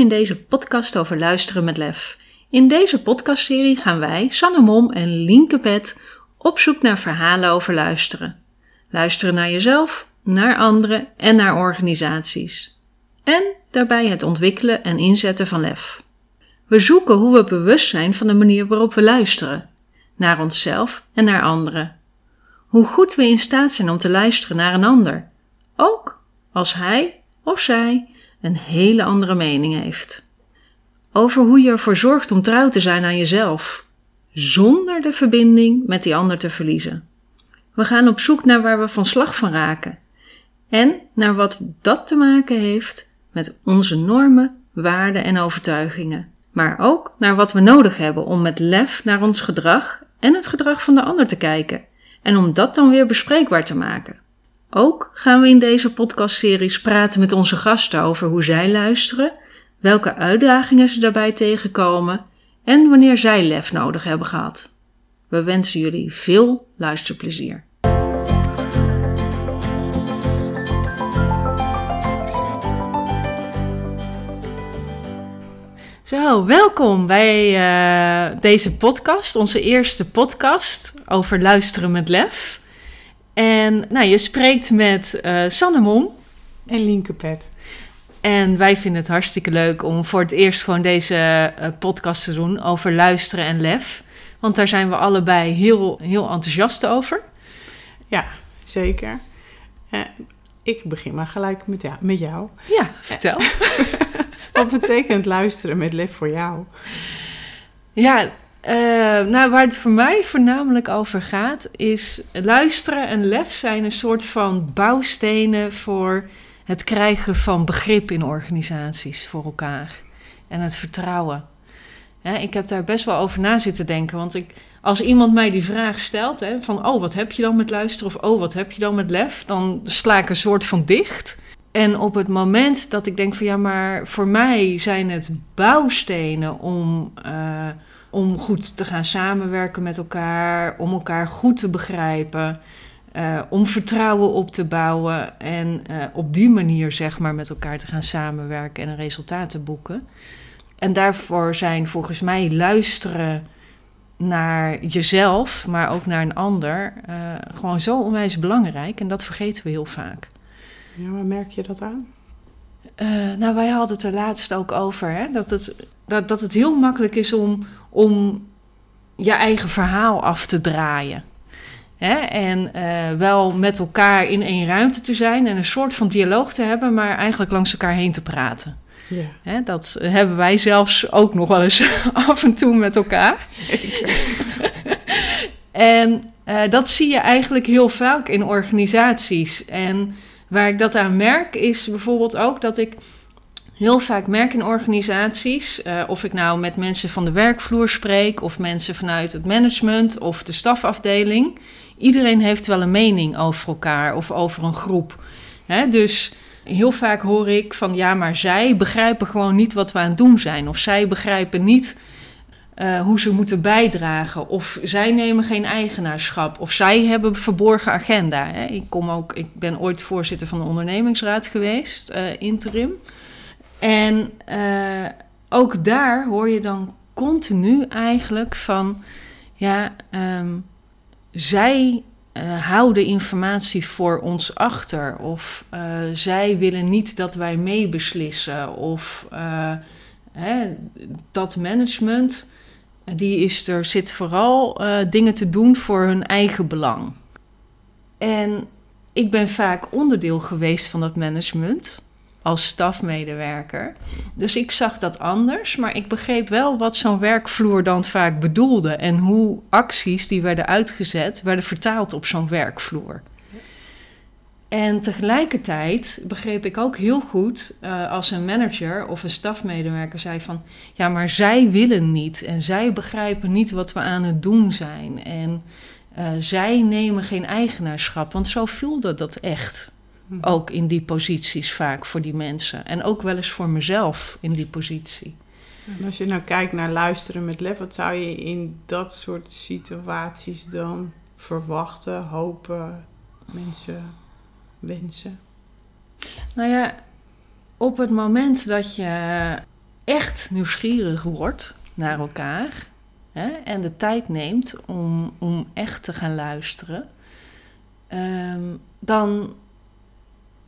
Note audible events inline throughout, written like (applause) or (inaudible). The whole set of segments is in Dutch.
In deze podcast over luisteren met lef. In deze podcastserie gaan wij, Sanne Mom en Lienke Pet, op zoek naar verhalen over luisteren. Luisteren naar jezelf, naar anderen en naar organisaties. En daarbij het ontwikkelen en inzetten van lef. We zoeken hoe we bewust zijn van de manier waarop we luisteren. Naar onszelf en naar anderen. Hoe goed we in staat zijn om te luisteren naar een ander. Ook als hij of zij een hele andere mening heeft. Over hoe je ervoor zorgt om trouw te zijn aan jezelf, zonder de verbinding met die ander te verliezen. We gaan op zoek naar waar we van slag van raken en naar wat dat te maken heeft met onze normen, waarden en overtuigingen, maar ook naar wat we nodig hebben om met lef naar ons gedrag en het gedrag van de ander te kijken en om dat dan weer bespreekbaar te maken. Ook gaan we in deze podcastseries praten met onze gasten over hoe zij luisteren, welke uitdagingen ze daarbij tegenkomen en wanneer zij lef nodig hebben gehad. We wensen jullie veel luisterplezier. Zo, welkom bij uh, deze podcast, onze eerste podcast over luisteren met lef. En nou, je spreekt met uh, Sanne Mom. En Lienke Pet. En wij vinden het hartstikke leuk om voor het eerst gewoon deze uh, podcast te doen over luisteren en lef. Want daar zijn we allebei heel, heel enthousiast over. Ja, zeker. Uh, ik begin maar gelijk met, jou, met jou. Ja, vertel. (laughs) Wat betekent luisteren met lef voor jou? Ja, uh, nou, waar het voor mij voornamelijk over gaat, is luisteren en lef zijn een soort van bouwstenen voor het krijgen van begrip in organisaties voor elkaar en het vertrouwen. Ik heb daar best wel over na zitten denken, want ik, als iemand mij die vraag stelt, hè, van oh, wat heb je dan met luisteren of oh, wat heb je dan met lef, dan sla ik een soort van dicht. En op het moment dat ik denk van ja, maar voor mij zijn het bouwstenen om. Uh, om goed te gaan samenwerken met elkaar, om elkaar goed te begrijpen, uh, om vertrouwen op te bouwen en uh, op die manier zeg maar met elkaar te gaan samenwerken en een resultaat te boeken. En daarvoor zijn volgens mij luisteren naar jezelf, maar ook naar een ander, uh, gewoon zo onwijs belangrijk en dat vergeten we heel vaak. Ja, waar merk je dat aan? nou, wij hadden het er laatst ook over, hè, dat, het, dat, dat het heel makkelijk is om, om je eigen verhaal af te draaien. Hè? En uh, wel met elkaar in één ruimte te zijn en een soort van dialoog te hebben, maar eigenlijk langs elkaar heen te praten. Ja. Hè? Dat hebben wij zelfs ook nog wel eens (laughs) af en toe met elkaar. Zeker. (laughs) en uh, dat zie je eigenlijk heel vaak in organisaties. En waar ik dat aan merk, is bijvoorbeeld ook dat ik heel vaak merk in organisaties, uh, of ik nou met mensen van de werkvloer spreek, of mensen vanuit het management of de stafafdeling, iedereen heeft wel een mening over elkaar of over een groep. Dus heel vaak hoor ik van ja, maar zij begrijpen gewoon niet wat we aan het doen zijn, of zij begrijpen niet. Uh, hoe ze moeten bijdragen. Of zij nemen geen eigenaarschap. Of zij hebben verborgen agenda. Ik, kom ook, ik ben ooit voorzitter van de ondernemingsraad geweest, uh, interim. En uh, ook daar hoor je dan continu eigenlijk van, ja, um, zij uh, houden informatie voor ons achter. Of uh, zij willen niet dat wij meebeslissen. Of hè, dat management, die is er, zit vooral dingen te doen voor hun eigen belang. En ik ben vaak onderdeel geweest van dat management als stafmedewerker. Dus ik zag dat anders, maar ik begreep wel wat zo'n werkvloer dan vaak bedoelde en hoe acties die werden uitgezet werden vertaald op zo'n werkvloer. En tegelijkertijd begreep ik ook heel goed uh, als een manager of een stafmedewerker zei van ja, maar zij willen niet en zij begrijpen niet wat we aan het doen zijn en uh, zij nemen geen eigenaarschap, want zo voelde dat echt. Ook in die posities vaak voor die mensen. En ook wel eens voor mezelf in die positie. En als je nou kijkt naar luisteren met lef, wat zou je in dat soort situaties dan verwachten, hopen, mensen wensen? Nou ja, op het moment dat je echt nieuwsgierig wordt naar elkaar hè, en de tijd neemt om, om echt te gaan luisteren, ehm, dan.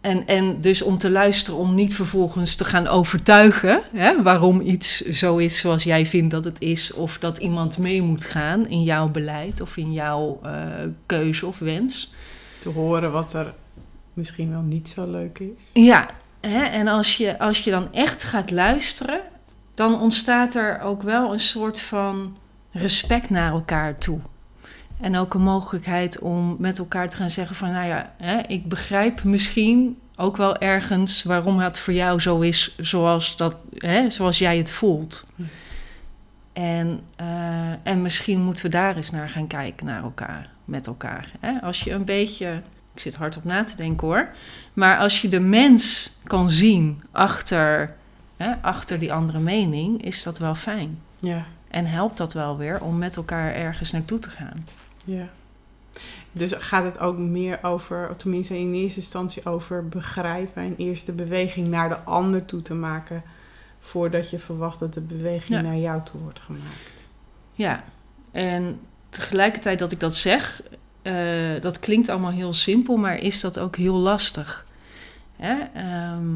En, en dus om te luisteren, om niet vervolgens te gaan overtuigen hè, waarom iets zo is zoals jij vindt dat het is, of dat iemand mee moet gaan in jouw beleid of in jouw uh, keuze of wens. Te horen wat er misschien wel niet zo leuk is. Ja, hè, en als je, als je dan echt gaat luisteren, dan ontstaat er ook wel een soort van respect naar elkaar toe. En ook een mogelijkheid om met elkaar te gaan zeggen van, nou ja, hè, ik begrijp misschien ook wel ergens waarom het voor jou zo is zoals, dat, hè, zoals jij het voelt. En, uh, en misschien moeten we daar eens naar gaan kijken, naar elkaar, met elkaar. Hè? Als je een beetje, ik zit hard op na te denken hoor, maar als je de mens kan zien achter, hè, achter die andere mening, is dat wel fijn. Ja. En helpt dat wel weer om met elkaar ergens naartoe te gaan. Ja. Dus gaat het ook meer over, tenminste in eerste instantie over begrijpen en eerst de beweging naar de ander toe te maken, voordat je verwacht dat de beweging Ja. naar jou toe wordt gemaakt. Ja, en tegelijkertijd dat ik dat zeg, eh, dat klinkt allemaal heel simpel, maar is dat ook heel lastig. Hè? Ehm,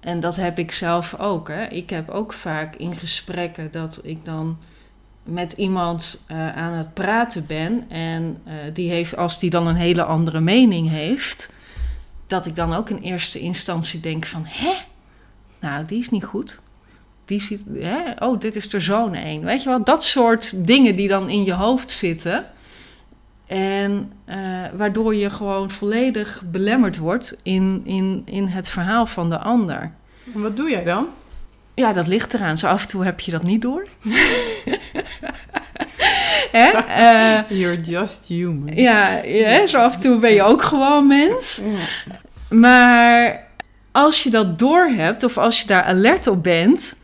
en dat heb ik zelf ook. Hè? Ik heb ook vaak in gesprekken dat ik dan met iemand eh, aan het praten ben en eh, die heeft, als die dan een hele andere mening heeft, dat ik dan ook in eerste instantie denk van, hè? Nou, die is niet goed. Die ziet, hè? oh, dit is er zo'n een. Weet je wel, dat soort dingen die dan in je hoofd zitten. En eh, waardoor je gewoon volledig belemmerd wordt in, in, in het verhaal van de ander. En wat doe jij dan? Ja, dat ligt eraan. Zo af en toe heb je dat niet door. (laughs) Hè? (laughs) Eh, You're just human. ja, ja, zo af en toe ben je ook gewoon mens. Ja. Maar als je dat doorhebt of als je daar alert op bent,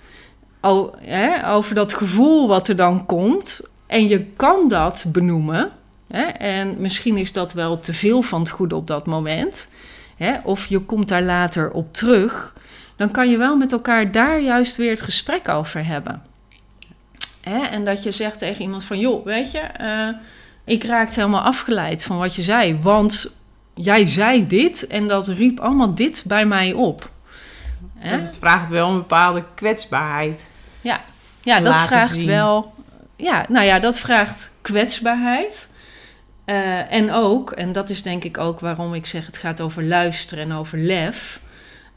al, hè, over dat gevoel wat er dan komt, en je kan dat benoemen, hè, en misschien is dat wel te veel van het goede op dat moment, hè, of je komt daar later op terug, dan kan je wel met elkaar daar juist weer het gesprek over hebben. Hè, en dat je zegt tegen iemand van, joh, weet je, eh, ik raakte helemaal afgeleid van wat je zei, want jij zei dit en dat riep allemaal dit bij mij op. Hè? Dat vraagt wel een bepaalde kwetsbaarheid. Ja, dat laten vraagt zien. wel. Ja, nou ja, dat vraagt kwetsbaarheid. Eh, en ook, en dat is denk ik ook waarom ik zeg het gaat over luisteren en over lef.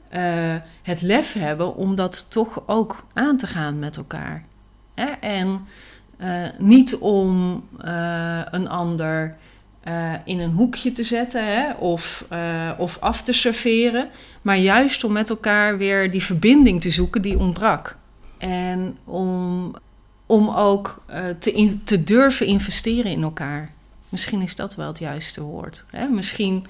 eh, het lef hebben om dat toch ook aan te gaan met elkaar. En eh, niet om eh, een ander eh, in een hoekje te zetten hè? Of, of af te serveren, maar juist om met elkaar weer die verbinding te zoeken die ontbrak. En om, om ook te, in- te durven investeren in elkaar. Misschien is dat wel het juiste woord. Hè? Misschien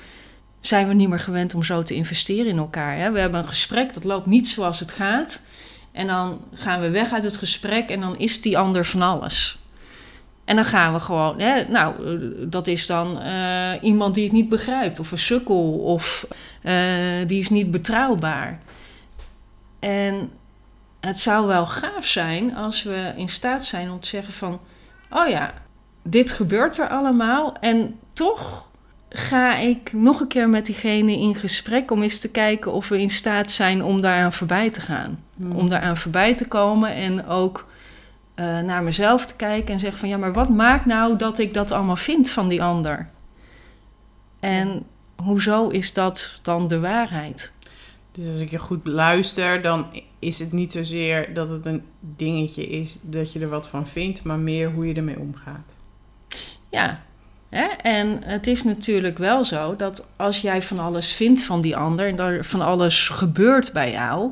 zijn we niet meer gewend om zo te investeren in elkaar. Hè? We hebben een gesprek, dat loopt niet zoals het gaat. En dan gaan we weg uit het gesprek en dan is die ander van alles. En dan gaan we gewoon, hè, nou, dat is dan eh, iemand die het niet begrijpt, of een sukkel, of eh, die is niet betrouwbaar. En het zou wel gaaf zijn als we in staat zijn om te zeggen van, oh ja, dit gebeurt er allemaal en toch ga ik nog een keer met diegene in gesprek om eens te kijken of we in staat zijn om daaraan voorbij te gaan. Om daaraan voorbij te komen en ook eh, naar mezelf te kijken en zeggen van ja, maar wat maakt nou dat ik dat allemaal vind van die ander? En hoezo is dat dan de waarheid? Dus als ik je goed luister, dan is het niet zozeer dat het een dingetje is dat je er wat van vindt, maar meer hoe je ermee omgaat. Ja, hè? en het is natuurlijk wel zo dat als jij van alles vindt van die ander en er van alles gebeurt bij jou,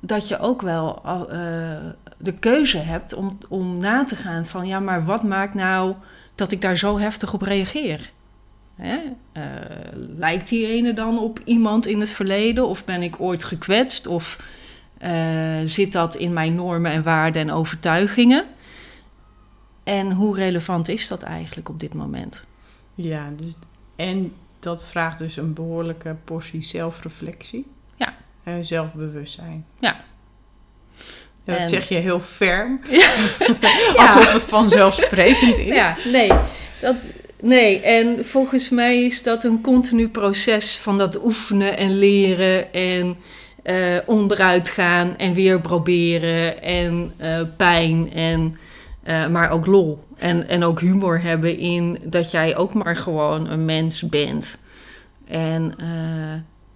dat je ook wel eh, de keuze hebt om, om na te gaan van ja, maar wat maakt nou dat ik daar zo heftig op reageer? Hè? Eh, lijkt die ene dan op iemand in het verleden of ben ik ooit gekwetst of eh, zit dat in mijn normen en waarden en overtuigingen? En hoe relevant is dat eigenlijk op dit moment? Ja, dus, en dat vraagt dus een behoorlijke portie zelfreflectie. Ja. eh, zelfbewustzijn. Ja. Ja, dat En- zeg je heel ferm, (laughs) Ja. (laughs) alsof het vanzelfsprekend is. Ja, nee. Dat, nee, en volgens mij is dat een continu proces van dat oefenen en leren en eh, onderuit gaan en weer proberen en eh, pijn en eh, maar ook lol. En, en ook humor hebben in dat jij ook maar gewoon een mens bent. En, eh,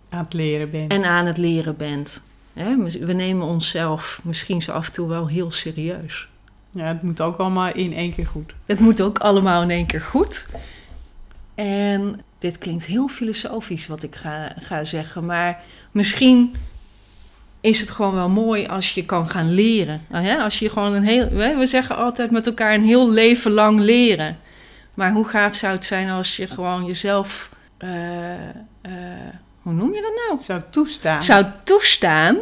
Aan het leren bent. en aan het leren bent. Hè? We nemen onszelf misschien zo af en toe wel heel serieus. Ja, het moet ook allemaal in één keer goed. Het moet ook allemaal in één keer goed. En dit klinkt heel filosofisch wat ik ga, ga zeggen, maar misschien is het gewoon wel mooi als je kan gaan leren. Nou, als je gewoon een heel, we we zeggen altijd met elkaar een heel leven lang leren. Maar hoe gaaf zou het zijn als je gewoon jezelf, eh, eh, hoe noem je dat nou? Zou toestaan. zou toestaan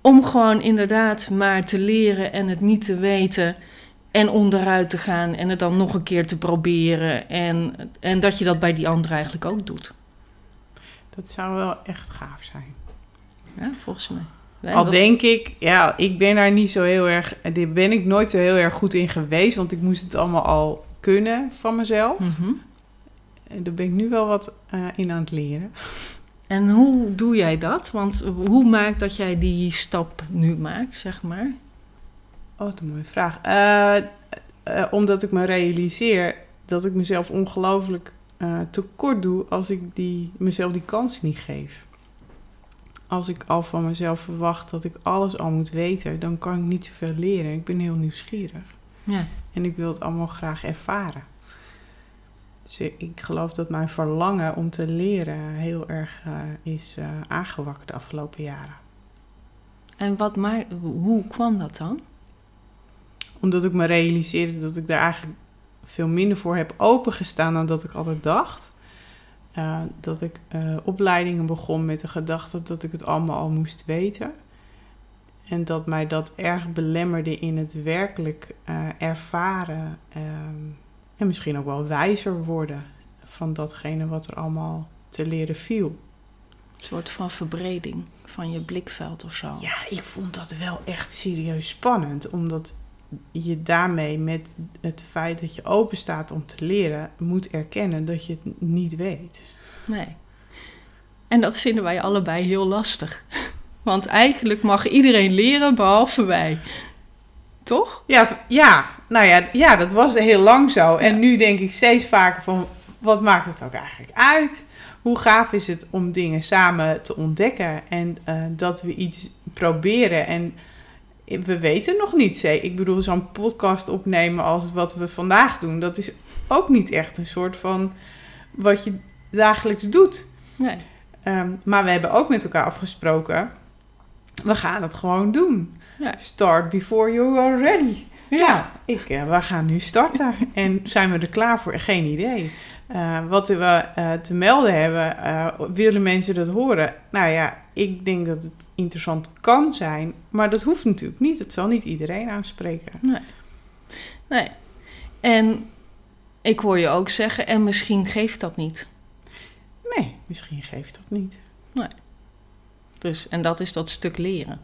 om gewoon inderdaad maar te leren en het niet te weten en onderuit te gaan en het dan nog een keer te proberen en, en dat je dat bij die ander eigenlijk ook doet. Dat zou wel echt gaaf zijn. Ja, volgens mij. Al dat- denk ik, ja, ik ben daar niet zo heel erg, daar ben ik nooit zo heel erg goed in geweest, want ik moest het allemaal al kunnen van mezelf. Mhm. En daar ben ik nu wel wat eh, in aan het leren. En hoe doe jij dat? Want hoe maakt dat jij die stap nu maakt, zeg maar? Oh, wat een mooie vraag. Eh, eh, omdat ik me realiseer dat ik mezelf ongelooflijk tekort doe als ik die, mezelf die kans niet geef. Als ik al van mezelf verwacht dat ik alles al moet weten, dan kan ik niet zoveel leren. Ik ben heel nieuwsgierig. Ja. En ik wil het allemaal graag ervaren. Dus ik geloof dat mijn verlangen om te leren heel erg eh, is eh, aangewakkerd de afgelopen jaren. En wat hoe kwam dat dan? Omdat ik me realiseerde dat ik daar eigenlijk veel minder voor heb opengestaan dan dat ik altijd dacht. Eh, dat ik eh, opleidingen begon met de gedachte dat ik het allemaal al moest weten. En dat mij dat erg belemmerde in het werkelijk eh, ervaren ehm, en misschien ook wel wijzer worden van datgene wat er allemaal te leren viel. Een soort van verbreding van je blikveld of zo. Ja, ik vond dat wel echt serieus spannend. Omdat je daarmee met het feit dat je open staat om te leren, moet erkennen dat je het niet weet. Nee. En dat vinden wij allebei heel lastig. (laughs) Want eigenlijk mag iedereen leren behalve wij. Toch? Ja, ja, nou ja, ja, dat was heel lang zo. En nu denk ik steeds vaker van, wat maakt het ook eigenlijk uit? Hoe gaaf is het om dingen samen te ontdekken en eh, dat we iets proberen en we weten nog niet. Ik bedoel, zo'n podcast opnemen als wat we vandaag doen, dat is ook niet echt een soort van wat je dagelijks doet. Nee. Ehm, maar we hebben ook met elkaar afgesproken, we gaan het gewoon doen. Ja. Start before you are ready. Ja. Ja, ik, eh, we gaan nu starten. (laughs) en zijn we er klaar voor? Geen idee. Eh, wat we eh, te melden hebben, willen mensen dat horen? Nou ja, ik denk dat het interessant kan zijn, maar dat hoeft natuurlijk niet. Het zal niet iedereen aanspreken. Nee. En ik hoor je ook zeggen, en misschien geeft dat niet. Nee, misschien geeft dat niet. Dus, en dat is dat stuk leren.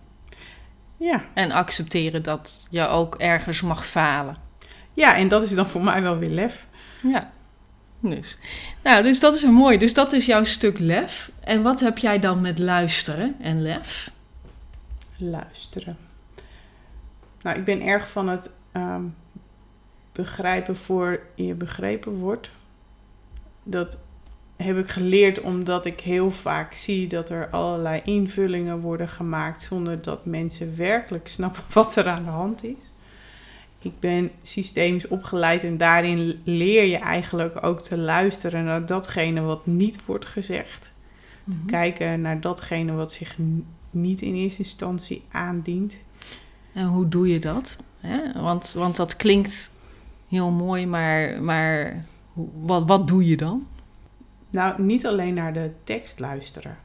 Ja. En accepteren dat je ook ergens mag falen. ja, en dat is dan voor mij wel weer lef. Ja. Dus. Nou, dus dat is mooi. Dus dat is jouw stuk lef. En wat heb jij dan met luisteren en lef? Luisteren. Nou, ik ben erg van het ehm, begrijpen voor je begrepen wordt. Dat heb ik geleerd omdat ik heel vaak zie dat er allerlei invullingen worden gemaakt zonder dat mensen werkelijk snappen (laughs) wat er aan de hand is. Ik ben systemisch opgeleid en daarin leer je eigenlijk ook te luisteren naar datgene wat niet wordt gezegd Mhm. kijken naar datgene wat zich niet in eerste instantie aandient. En hoe doe je dat? Hè? Want, want dat klinkt heel mooi, maar, maar wat, wat doe je dan? Nou, niet alleen naar de tekst luisteren.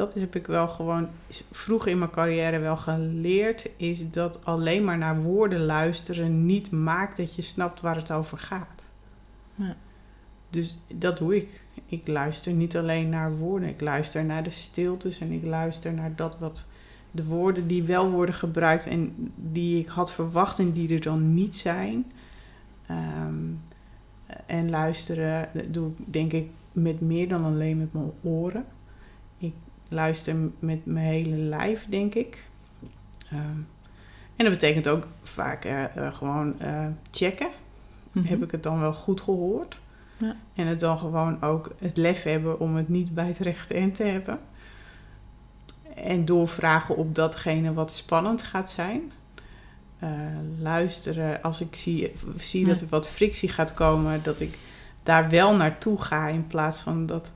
Dat heb ik wel gewoon vroeg in mijn carrière wel geleerd. Is dat alleen maar naar woorden luisteren niet maakt dat je snapt waar het over gaat. Ja. Dus dat doe ik. ik luister niet alleen naar woorden, ik luister naar de stiltes en ik luister naar dat wat de woorden die wel worden gebruikt en die ik had verwacht en die er dan niet zijn. Ehm, en luisteren doe ik denk ik met meer dan alleen met mijn oren. Luister met mijn hele lijf, denk ik. Ehm, en dat betekent ook vaak uh, gewoon uh, checken. Mm -hmm. Heb ik het dan wel goed gehoord? Ja. En het dan gewoon ook het lef hebben om het niet bij het rechte eind te hebben. En doorvragen op datgene wat spannend gaat zijn. Luisteren als ik zie, zie dat er wat frictie gaat komen, dat ik daar wel naartoe ga in plaats van dat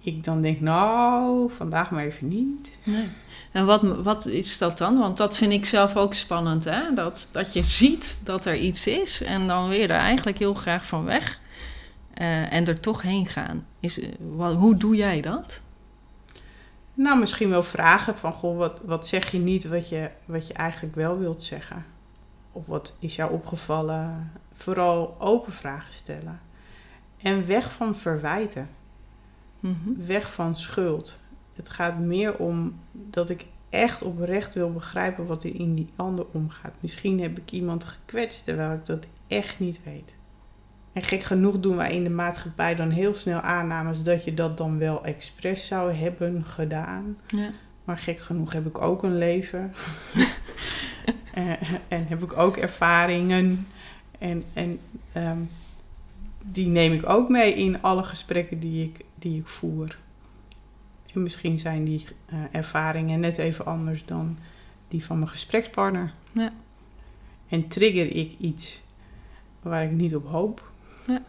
ik dan denk, nou, vandaag maar even niet. Nee. En wat, wat is dat dan? Want dat vind ik zelf ook spannend, hè? Dat, dat je ziet dat er iets is en dan weer er eigenlijk heel graag van weg uh, en er toch heen gaan. Is, wat, hoe doe jij dat? Nou, misschien wel vragen van, goh, wat, wat zeg je niet wat je, wat je eigenlijk wel wilt zeggen? Of wat is jou opgevallen? Vooral open vragen stellen. En weg van verwijten. Mm-hmm. Weg van schuld. Het gaat meer om dat ik echt oprecht wil begrijpen wat er in die ander omgaat. Misschien heb ik iemand gekwetst terwijl ik dat echt niet weet. En gek genoeg doen wij in de maatschappij dan heel snel aannames dat je dat dan wel expres zou hebben gedaan. Ja. Maar gek genoeg heb ik ook een leven. (laughs) en, en, heb ik ook ervaringen. En, en um, die neem ik ook mee in alle gesprekken die ik, die ik voer. En misschien zijn die uh, ervaringen net even anders dan die van mijn gesprekspartner. Ja. En trigger ik iets waar ik niet op hoop. Ja.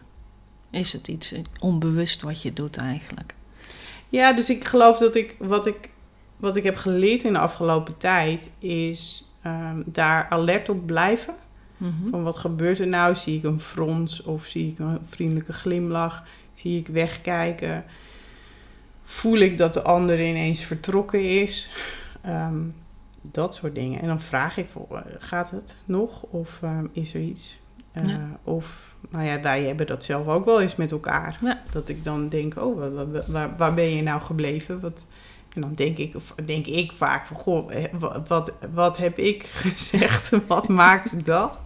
Is het iets onbewust wat je doet eigenlijk? Ja, dus ik geloof dat ik wat ik, wat ik heb geleerd in de afgelopen tijd is um, daar alert op blijven. Mm-hmm. Van wat gebeurt er nou? Zie ik een frons of zie ik een vriendelijke glimlach? Zie ik wegkijken? Voel ik dat de ander ineens vertrokken is? Um, dat soort dingen. En dan vraag ik, gaat het nog? Of um, is er iets? Uh, ja. Of, nou ja, wij hebben dat zelf ook wel eens met elkaar. Ja. Dat ik dan denk, oh, waar, waar, waar, ben je nou gebleven? Wat, en dan denk ik, of denk ik vaak van, goh, wat, wat heb ik (laughs) gezegd? wat maakt dat?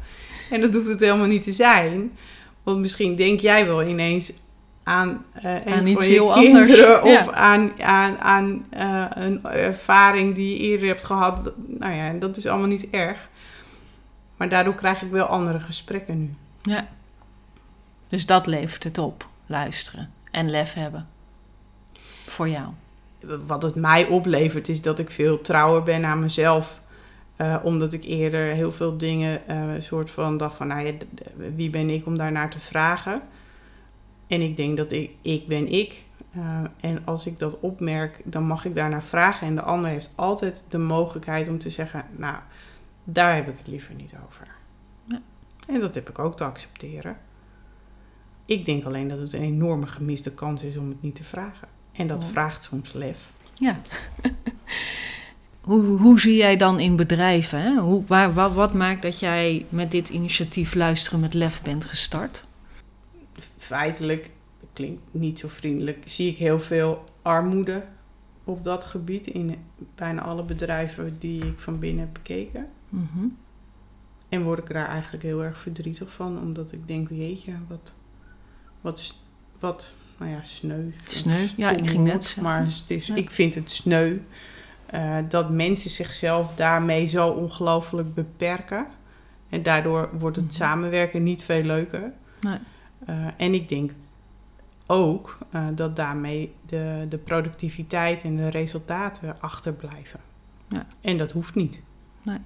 En dat hoeft het helemaal niet te zijn. Want misschien denk jij wel ineens aan, uh, aan iets heel kinderen anders. of ja. aan, aan, aan uh, een ervaring die je eerder hebt gehad. Nou ja, dat is allemaal niet erg. Maar daardoor krijg ik wel andere gesprekken nu. Ja. Dus dat levert het op, luisteren en lef hebben. Voor jou. Wat het mij oplevert is dat ik veel trouwer ben aan mezelf. Uh, omdat ik eerder heel veel dingen uh, soort van dacht van, nou ja, wie ben ik om daarnaar te vragen? En ik denk dat ik, ik ben ik. Uh, en als ik dat opmerk, dan mag ik daarnaar vragen. En de ander heeft altijd de mogelijkheid om te zeggen, nou, daar heb ik het liever niet over. Ja. En dat heb ik ook te accepteren. Ik denk alleen dat het een enorme gemiste kans is om het niet te vragen. En dat oh. vraagt soms lef. Ja. (laughs) hoe, hoe zie jij dan in bedrijven? Hè? Hoe, waar, wat, wat maakt dat jij met dit initiatief Luisteren met Lef bent gestart? Feitelijk, klinkt niet zo vriendelijk, zie ik heel veel armoede op dat gebied in bijna alle bedrijven die ik van binnen heb bekeken. Mm-hmm. En word ik daar eigenlijk heel erg verdrietig van, omdat ik denk, jeetje, wat, wat, wat nou ja, sneu. Sneu, ja, ik ging net zeggen. Maar het is, ja. ik vind het sneu uh, dat mensen zichzelf daarmee zo ongelooflijk beperken. En daardoor wordt het mm-hmm. samenwerken niet veel leuker. Nee. Uh, en ik denk ook uh, dat daarmee de, de productiviteit en de resultaten achterblijven. Ja. En dat hoeft niet. Nee.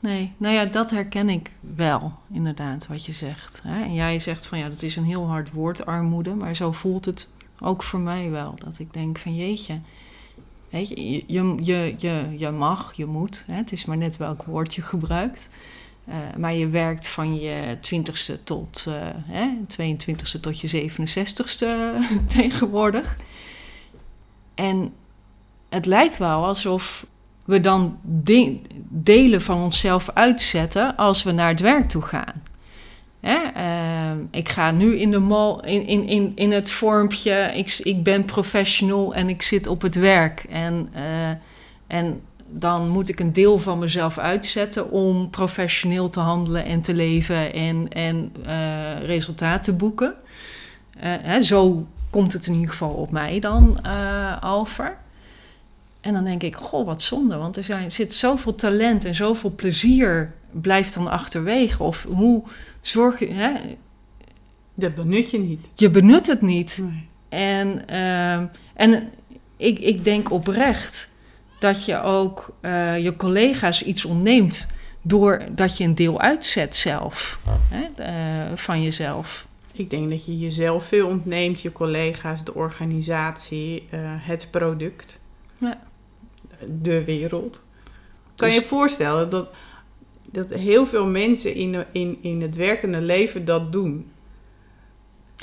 Nee, nou ja, dat herken ik wel, inderdaad, wat je zegt. Hè? En jij zegt van ja, dat is een heel hard woord, armoede. Maar zo voelt het ook voor mij wel. Dat ik denk van jeetje, weet je, je, je, je, je mag, je moet. Hè? Het is maar net welk woord je gebruikt. Uh, maar je werkt van je 20ste tot uh, hè, 22ste tot je 67ste (laughs) tegenwoordig. En het lijkt wel alsof we dan de delen van onszelf uitzetten als we naar het werk toe gaan. Hè? Ehm, ik ga nu in de mall, in, in, in, in het vormpje, ik, ik ben professional en ik zit op het werk. En, eh, en dan moet ik een deel van mezelf uitzetten om professioneel te handelen en te leven en, en uh, resultaat te boeken. Uh, hè, zo komt het in ieder geval op mij dan over. En dan denk ik, goh, wat zonde, want er zijn, zit zoveel talent en zoveel plezier blijft dan achterwege. Of hoe zorg je... Hè? Dat benut je niet. Je benut het niet. Nee. En, en ik, ik denk oprecht dat je ook uh, je collega's iets ontneemt doordat je een deel uitzet zelf hè, uh, van jezelf. Ik denk dat je jezelf veel ontneemt, je collega's, de organisatie, uh, het product, ja. De wereld. Kan dus... je je voorstellen dat, dat heel veel mensen in, in, in het werkende leven dat doen?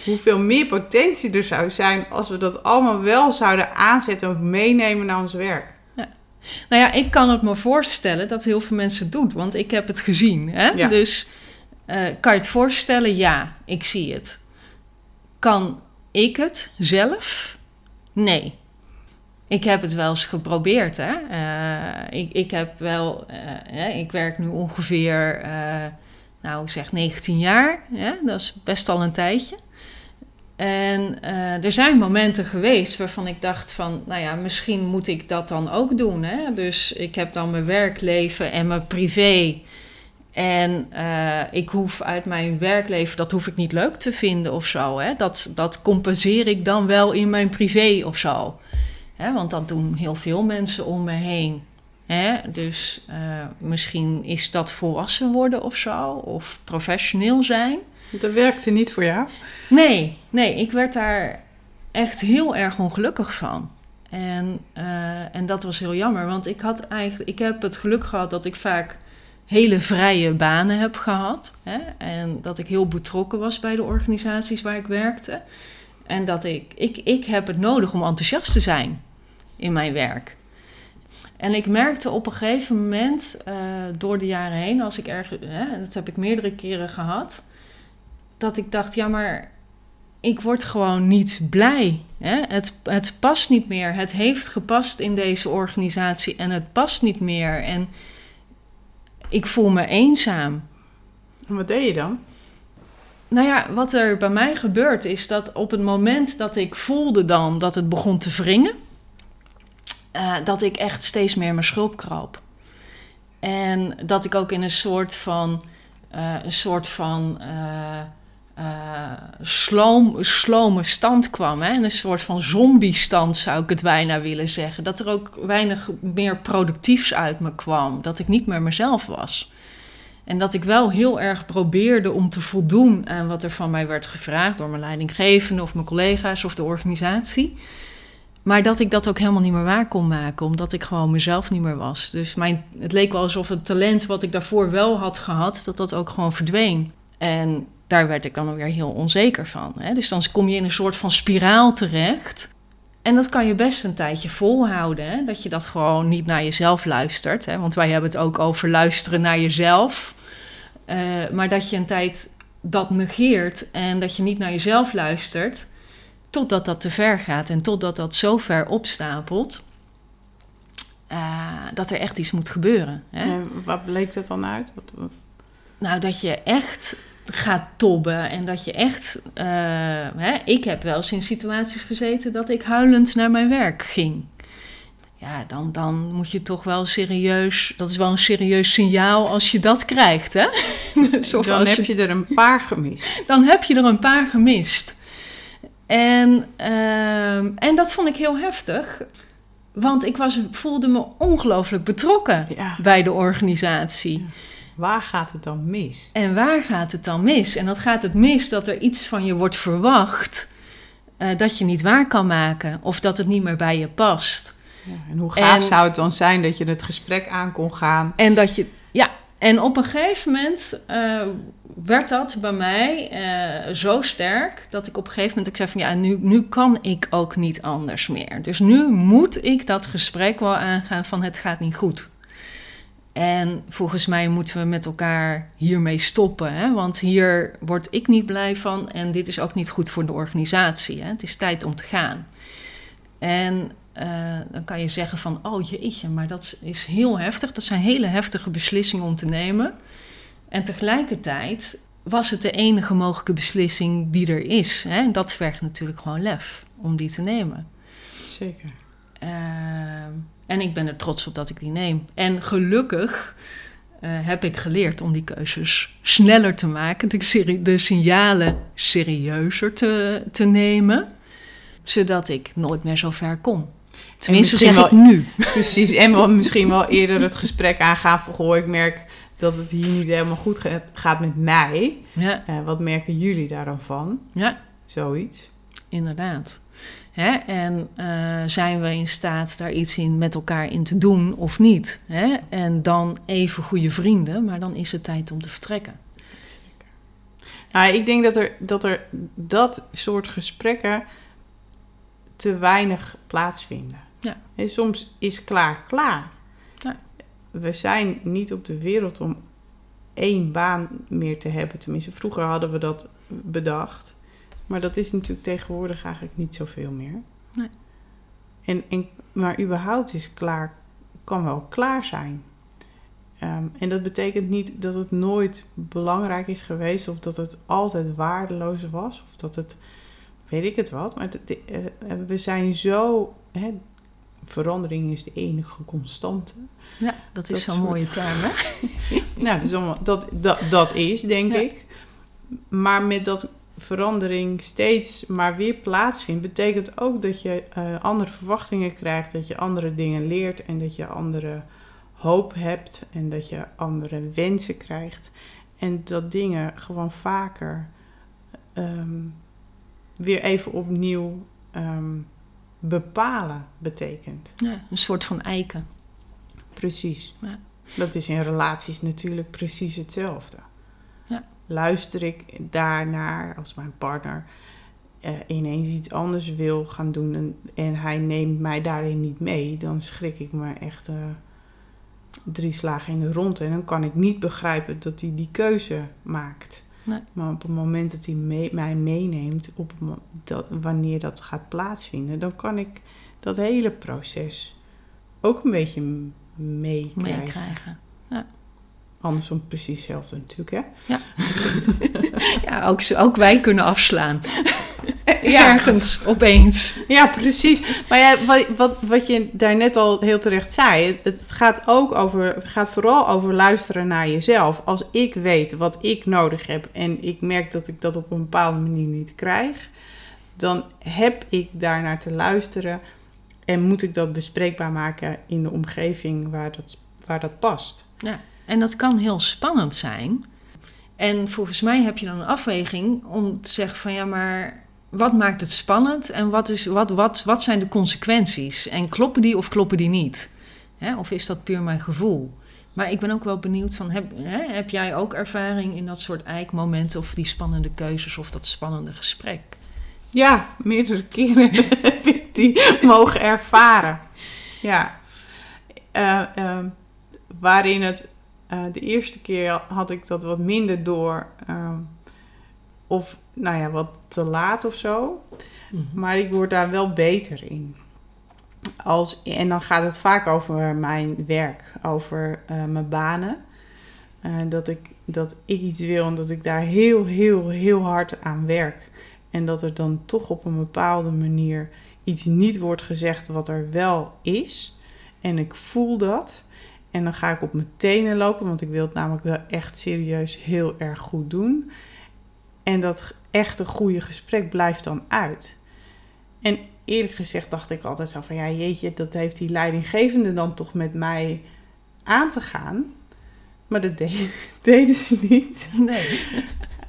Hoeveel meer potentie er zou zijn als we dat allemaal wel zouden aanzetten of meenemen naar ons werk? Nou ja, ik kan het me voorstellen dat heel veel mensen het doen, want ik heb het gezien. Hè? Ja. Dus uh, kan je het voorstellen? Ja, ik zie het. Kan ik het zelf? Nee. Ik heb het wel eens geprobeerd. Hè? Uh, ik, ik heb wel, uh, ik werk nu ongeveer, nou zeg 19 jaar. Hè? Dat is best al een tijdje. En er zijn momenten geweest waarvan ik dacht van, nou ja, misschien moet ik dat dan ook doen. Hè? Dus ik heb dan mijn werkleven en mijn privé. En ik hoef uit mijn werkleven, dat hoef ik niet leuk te vinden of zo. Hè? Dat, dat compenseer ik dan wel in mijn privé of zo. Hè? Want dat doen heel veel mensen om me heen. Hè? Dus uh, misschien is dat volwassen worden of zo, of professioneel zijn. Dat werkte niet voor jou? Nee, nee, ik werd daar echt heel erg ongelukkig van. En, uh, en dat was heel jammer, want ik had eigenlijk, ik heb het geluk gehad dat ik vaak hele vrije banen heb gehad. Hè? En dat ik heel betrokken was bij de organisaties waar ik werkte. En dat ik, ik, ik heb het nodig om enthousiast te zijn in mijn werk. En ik merkte op een gegeven moment, uh, door de jaren heen, als ik ergens, hè, dat heb ik meerdere keren gehad, dat ik dacht, ja, maar ik word gewoon niet blij. Hè? Het, het past niet meer. Het heeft gepast in deze organisatie en het past niet meer. En ik voel me eenzaam. En wat deed je dan? Nou ja, wat er bij mij gebeurt is dat op het moment dat ik voelde dan dat het begon te wringen, uh, dat ik echt steeds meer mijn schulp kroop. En dat ik ook in een soort van, uh, een soort van uh, sloom, slome stand kwam. Hè? Een soort van zombie-stand zou ik het bijna willen zeggen. Dat er ook weinig meer productiefs uit me kwam. Dat ik niet meer mezelf was. En dat ik wel heel erg probeerde om te voldoen aan wat er van mij werd gevraagd door mijn leidinggevende of mijn collega's of de organisatie. Maar dat ik dat ook helemaal niet meer waar kon maken, omdat ik gewoon mezelf niet meer was. Dus mijn, het leek wel alsof het talent wat ik daarvoor wel had gehad, dat dat ook gewoon verdween. En daar werd ik dan weer heel onzeker van. Hè? Dus dan kom je in een soort van spiraal terecht. En dat kan je best een tijdje volhouden. Hè? Dat je dat gewoon niet naar jezelf luistert. Hè? Want wij hebben het ook over luisteren naar jezelf. Uh, maar dat je een tijd dat negeert en dat je niet naar jezelf luistert. Totdat dat te ver gaat en totdat dat zo ver opstapelt. Uh, dat er echt iets moet gebeuren. Hè? En wat bleek dat dan uit? Wat, wat... Nou, dat je echt gaat tobben en dat je echt. Uh, hè, ik heb wel eens in situaties gezeten dat ik huilend naar mijn werk ging. Ja, dan, dan moet je toch wel serieus. Dat is wel een serieus signaal als je dat krijgt, hè? (laughs) dan heb je, je er een paar gemist. Dan heb je er een paar gemist. En, uh, en dat vond ik heel heftig. Want ik was, voelde me ongelooflijk betrokken ja. bij de organisatie. Ja. Waar gaat het dan mis? En waar gaat het dan mis? En dat gaat het mis dat er iets van je wordt verwacht uh, dat je niet waar kan maken of dat het niet meer bij je past. Ja, en hoe gaaf en, zou het dan zijn dat je het gesprek aan kon gaan? En dat je, ja, en op een gegeven moment uh, werd dat bij mij uh, zo sterk dat ik op een gegeven moment ik zei van ja, nu, nu kan ik ook niet anders meer. Dus nu moet ik dat gesprek wel aangaan van het gaat niet goed. En volgens mij moeten we met elkaar hiermee stoppen. Hè? Want hier word ik niet blij van en dit is ook niet goed voor de organisatie. Hè? Het is tijd om te gaan. En uh, dan kan je zeggen van, oh jeetje, maar dat is heel heftig. Dat zijn hele heftige beslissingen om te nemen. En tegelijkertijd was het de enige mogelijke beslissing die er is. Hè? En dat vergt natuurlijk gewoon lef om die te nemen. Zeker. Uh, en ik ben er trots op dat ik die neem. En gelukkig uh, heb ik geleerd om die keuzes sneller te maken, de, de signalen serieuzer te, te nemen, zodat ik nooit meer zo ver kom. Tenminste, zeg wel, ik nu. (laughs) Precies, en wel, misschien wel eerder het gesprek aangaan van... Goh, ik merk dat het hier niet helemaal goed gaat met mij. Ja. Uh, wat merken jullie daar dan van? Ja. Zoiets. Inderdaad. Hè? En uh, zijn we in staat daar iets in met elkaar in te doen of niet? Hè? En dan even goede vrienden, maar dan is het tijd om te vertrekken. Nou, ik denk dat er, dat er dat soort gesprekken te weinig plaatsvinden. Ja. En soms is klaar klaar. Ja. We zijn niet op de wereld om één baan meer te hebben. Tenminste, vroeger hadden we dat bedacht. Maar dat is natuurlijk tegenwoordig eigenlijk niet zoveel meer. Nee. En, en, maar überhaupt is klaar, kan wel klaar zijn. Ehm, en dat betekent niet dat het nooit belangrijk is geweest of dat het altijd waardeloos was of dat het, weet ik het wat. Maar de, uh, we zijn zo, hè, verandering is de enige constante. Ja, dat is zo'n mooie term, hè? (laughs) nou, het is allemaal, dat, dat, dat is, denk ik. Maar met dat verandering steeds maar weer plaatsvindt, betekent ook dat je uh, andere verwachtingen krijgt, dat je andere dingen leert en dat je andere hoop hebt en dat je andere wensen krijgt. En dat dingen gewoon vaker um, weer even opnieuw um, bepalen betekent. Ja, een soort van eiken. Precies. Ja. Dat is in relaties natuurlijk precies hetzelfde luister ik daarnaar als mijn partner uh, ineens iets anders wil gaan doen en, en, hij neemt mij daarin niet mee, dan schrik ik me echt uh, drie slagen in de rond. En dan kan ik niet begrijpen dat hij die keuze maakt. Nee. Maar op het moment dat hij mee, mij meeneemt, op dat, wanneer dat gaat plaatsvinden, dan kan ik dat hele proces ook een beetje meekrijgen. meekrijgen. Ja. Andersom precies hetzelfde natuurlijk, hè? Ja, (laughs) ja ook, ook wij kunnen afslaan. (laughs) (laughs) ja. Ergens, opeens. Ja, precies. Maar ja, wat, wat, wat je daarnet al heel terecht zei... het gaat ook over, gaat vooral over luisteren naar jezelf. Als ik weet wat ik nodig heb... en ik merk dat ik dat op een bepaalde manier niet krijg... dan heb ik daarnaar te luisteren... en moet ik dat bespreekbaar maken in de omgeving waar dat, waar dat past. Ja. En dat kan heel spannend zijn. En volgens mij heb je dan een afweging om te zeggen van ja, maar wat maakt het spannend en wat, is, wat, wat, wat zijn de consequenties? En kloppen die of kloppen die niet? Hè? Of is dat puur mijn gevoel? Maar ik ben ook wel benieuwd van, heb, hè, heb jij ook ervaring in dat soort eikmomenten of die spannende keuzes of dat spannende gesprek? Ja, meerdere keren (laughs) heb ik die mogen ervaren. Ja. Uh, uh, waarin het uh, de eerste keer had ik dat wat minder door. Uh, of nou ja, wat te laat of zo. Mm -hmm. Maar ik word daar wel beter in. Als, en dan gaat het vaak over mijn werk, over uh, mijn banen. dat, ik, dat ik iets wil en dat ik daar heel, heel, heel hard aan werk. En dat er dan toch op een bepaalde manier iets niet wordt gezegd wat er wel is. En ik voel dat. En dan ga ik op mijn tenen lopen, want ik wil het namelijk wel echt serieus heel erg goed doen. En dat echte goede gesprek blijft dan uit. En eerlijk gezegd dacht ik altijd zo van ja, jeetje, dat heeft die leidinggevende dan toch met mij aan te gaan. Maar dat (laughs) deden ze niet. Nee.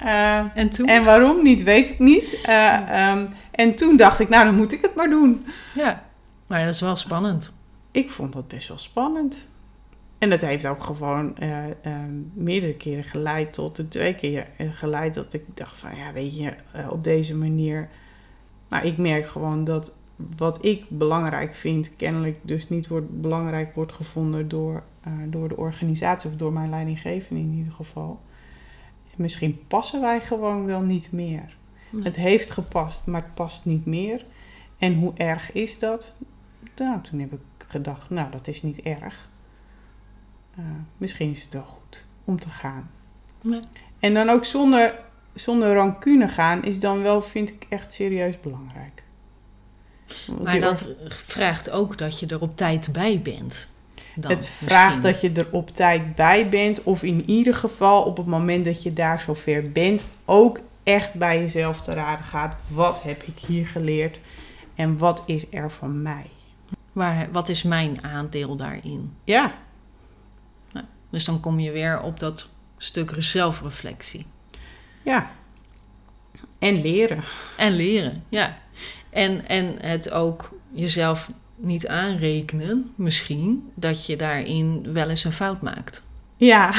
Uh, (laughs) en toen? En waarom niet, weet ik niet. Uh, um, en toen dacht ik, nou dan moet ik het maar doen. Ja, maar dat is wel spannend. Ik vond dat best wel spannend. En dat heeft ook gewoon uh, uh, meerdere keren geleid tot de twee keer eh, geleid dat ik dacht van ja, weet je, uh, op deze manier. Nou, ik merk gewoon dat wat ik belangrijk vind, kennelijk dus niet wordt, belangrijk wordt gevonden door eh, door de organisatie of door mijn leidinggevende in ieder geval. Misschien passen wij gewoon wel niet meer. Nee. Het heeft gepast, maar het past niet meer. En hoe erg is dat? Nou, toen heb ik gedacht, nou, dat is niet erg. Misschien is het wel goed om te gaan. Ja. En dan ook zonder, zonder rancune gaan is dan wel, vind ik, echt serieus belangrijk. Want Maar dat vraagt ook dat je er op tijd bij bent. Dan Het vraagt misschien. dat je er op tijd bij bent, of in ieder geval op het moment dat je daar zover bent, ook echt bij jezelf te raden gaat. Wat heb ik hier geleerd en wat is er van mij? Waar, wat is mijn aandeel daarin? Ja, Dus dan kom je weer op dat stuk zelfreflectie. ja. En leren. En leren, ja. En, en het ook jezelf niet aanrekenen, misschien, dat je daarin wel eens een fout maakt. Ja,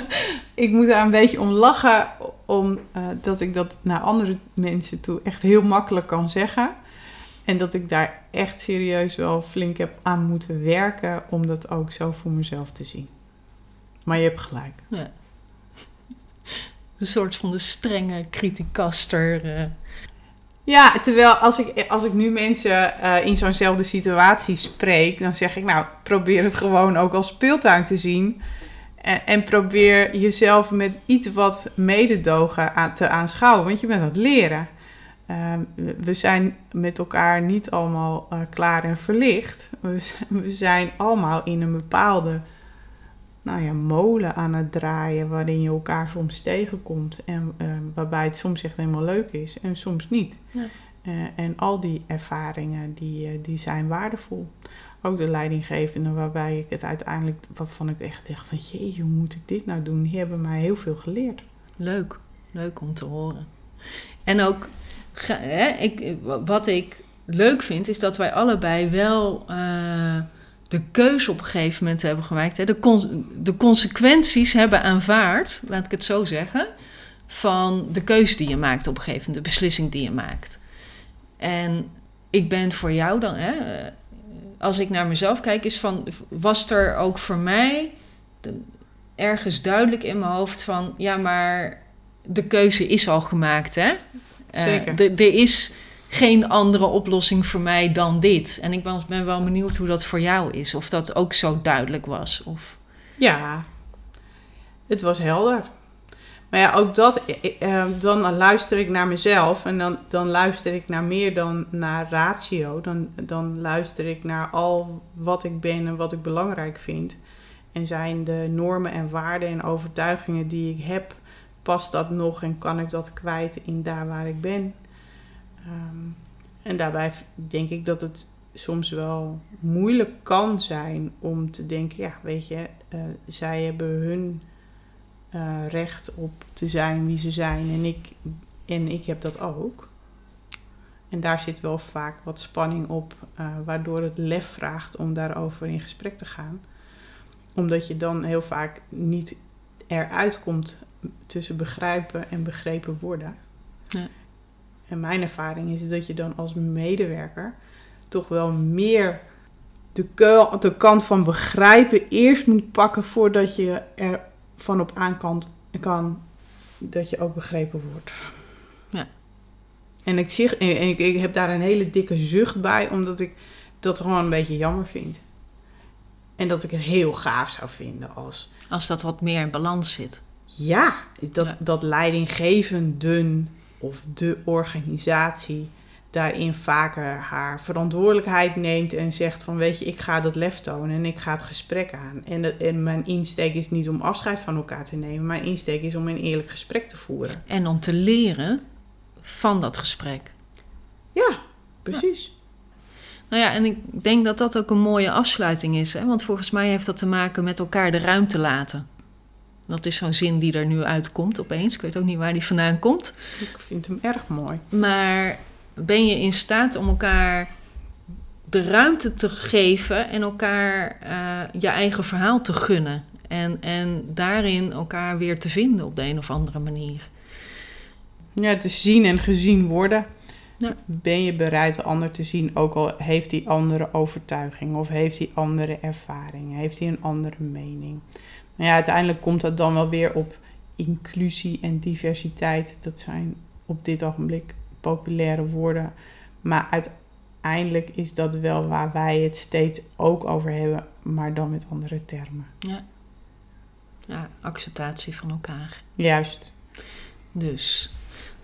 (laughs) ik moet daar een beetje om lachen, omdat dat ik dat naar andere mensen toe echt heel makkelijk kan zeggen. En dat ik daar echt serieus wel flink heb aan moeten werken om dat ook zo voor mezelf te zien. Maar je hebt gelijk. Een soort van de strenge criticaster. eh. Ja, terwijl als ik, als ik nu mensen eh, in zo'nzelfde situatie spreek, dan zeg ik nou, probeer het gewoon ook als speeltuin te zien. En, en probeer jezelf met iets wat mededogen aan, te aanschouwen, want je bent aan het leren. Ehm, we- zijn met elkaar niet allemaal eh, klaar en verlicht. We zijn allemaal in een bepaalde nou ja, molen aan het draaien, waarin je elkaar soms tegenkomt. En eh, waarbij het soms echt helemaal leuk is en soms niet. Ja. Eh, en al die ervaringen, die, eh, die zijn waardevol. Ook de leidinggevende, waarbij ik het uiteindelijk, waarvan ik echt dacht van, jee, hoe moet ik dit nou doen? Die hebben mij heel veel geleerd. Leuk, leuk om te horen. En ook, hè, ik, wat ik leuk vind, is dat wij allebei wel de keuze op een gegeven moment hebben gemaakt. Hè, de, con- de consequenties hebben aanvaard, laat ik het zo zeggen, van de keuze die je maakt op een gegeven moment, de beslissing die je maakt. En ik ben voor jou dan, hè, eh, als ik naar mezelf kijk, is van, was er ook voor mij ergens duidelijk in mijn hoofd van, ja, maar de keuze is al gemaakt, hè? Eh, Zeker. er is geen andere oplossing voor mij dan dit. En ik ben, ben wel benieuwd hoe dat voor jou is. Of dat ook zo duidelijk was. Of... Ja, het was helder. Maar ja, ook dat, eh, eh, dan luister ik naar mezelf en dan, dan luister ik naar meer dan naar ratio. Dan, dan luister ik naar al wat ik ben en wat ik belangrijk vind. En zijn de normen en waarden en overtuigingen die ik heb, past dat nog en kan ik dat kwijt in daar waar ik ben? Ehm, en daarbij denk ik dat het soms wel moeilijk kan zijn om te denken, ja, weet je, eh, zij hebben hun eh, recht op te zijn wie ze zijn en ik, en ik heb dat ook. En daar zit wel vaak wat spanning op, eh, waardoor het lef vraagt om daarover in gesprek te gaan. Omdat je dan heel vaak niet eruit komt tussen begrijpen en begrepen worden. Ja. En mijn ervaring is dat je dan als medewerker toch wel meer de, keul- de kant van begrijpen eerst moet pakken voordat je er van op aankant kan dat je ook begrepen wordt. Ja. En ik, zie, en ik, ik heb daar een hele dikke zucht bij, omdat ik dat gewoon een beetje jammer vind. En dat ik het heel gaaf zou vinden als Als dat wat meer in balans zit. ja, dat, Ja. dat leidinggevenden of de organisatie daarin vaker haar verantwoordelijkheid neemt en zegt van weet je, ik ga dat lef tonen en ik ga het gesprek aan. En, dat- en mijn insteek is niet om afscheid van elkaar te nemen, mijn insteek is om een eerlijk gesprek te voeren. En om te leren van dat gesprek. Ja, precies. Nou ja, en ik denk dat dat ook een mooie afsluiting is. Hè? Want volgens mij heeft dat te maken met elkaar de ruimte laten. Dat is zo'n zin die er nu uitkomt opeens. Ik weet ook niet waar die vandaan komt. Ik vind hem erg mooi. Maar ben je in staat om elkaar de ruimte te geven en elkaar eh, je eigen verhaal te gunnen? En, en daarin elkaar weer te vinden op de een of andere manier. Ja, te zien en gezien worden. Ja. Ben je bereid de ander te zien, ook al heeft die andere overtuiging of heeft die andere ervaring, heeft hij een andere mening. Maar ja, uiteindelijk komt dat dan wel weer op inclusie en diversiteit. Dat zijn op dit ogenblik populaire woorden. Maar uiteindelijk is dat wel waar wij het steeds ook over hebben, maar dan met andere termen. Ja. Ja, acceptatie van elkaar. Juist. Dus,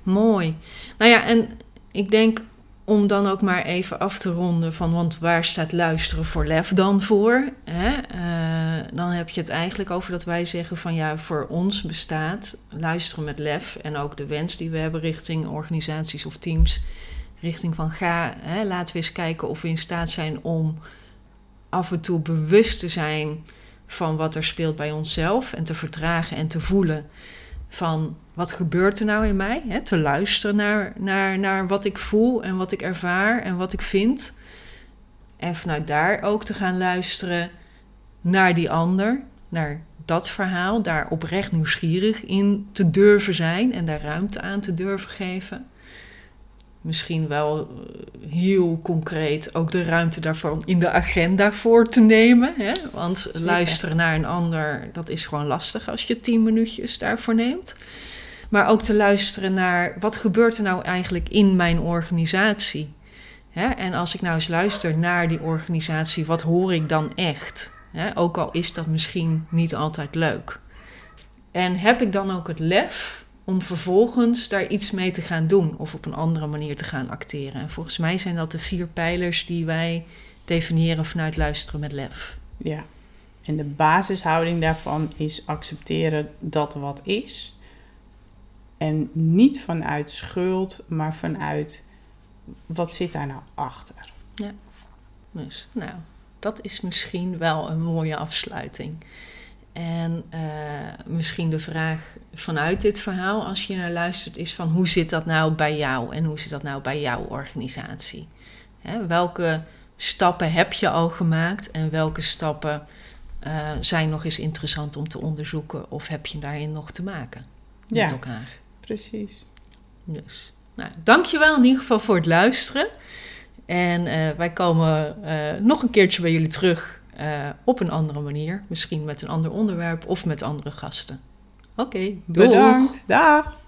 mooi. Nou ja, en ik denk om dan ook maar even af te ronden van, want waar staat luisteren voor lef dan voor? Hè? Eh, dan heb je het eigenlijk over dat wij zeggen van ja, voor ons bestaat luisteren met lef en ook de wens die we hebben richting organisaties of teams, richting van ga, hè, laten we eens kijken of we in staat zijn om af en toe bewust te zijn van wat er speelt bij onszelf en te vertragen en te voelen van wat gebeurt er nou in mij? Hè? Te luisteren naar, naar, naar wat ik voel en wat ik ervaar en wat ik vind. En vanuit daar ook te gaan luisteren naar die ander, naar dat verhaal, daar oprecht nieuwsgierig in te durven zijn en daar ruimte aan te durven geven misschien wel eh, heel concreet ook de ruimte daarvan in de agenda voor te nemen. Hè? Want luisteren naar een ander, dat is gewoon lastig als je tien minuutjes daarvoor neemt. Maar ook te luisteren naar wat gebeurt er nou eigenlijk in mijn organisatie. Hè? En als ik nou eens luister naar die organisatie, wat hoor ik dan echt? Hè? Ook al is dat misschien niet altijd leuk. En heb ik dan ook het lef om vervolgens daar iets mee te gaan doen of op een andere manier te gaan acteren. En volgens mij zijn dat de vier pijlers die wij definiëren vanuit luisteren met lef. Ja, en de basishouding daarvan is accepteren dat wat is. En niet vanuit schuld, maar vanuit wat zit daar nou achter. Ja, dus nou, dat is misschien wel een mooie afsluiting. En uh, misschien de vraag vanuit dit verhaal, als je naar luistert, is van hoe zit dat nou bij jou en hoe zit dat nou bij jouw organisatie? Hè, welke stappen heb je al gemaakt en welke stappen uh, zijn nog eens interessant om te onderzoeken of heb je daarin nog te maken met Ja. elkaar? Precies. Dus, nou, dankjewel in ieder geval voor het luisteren. En eh, wij komen eh, nog een keertje bij jullie terug eh, op een andere manier. Misschien met een ander onderwerp of met andere gasten. Oké! Bedankt. Dag.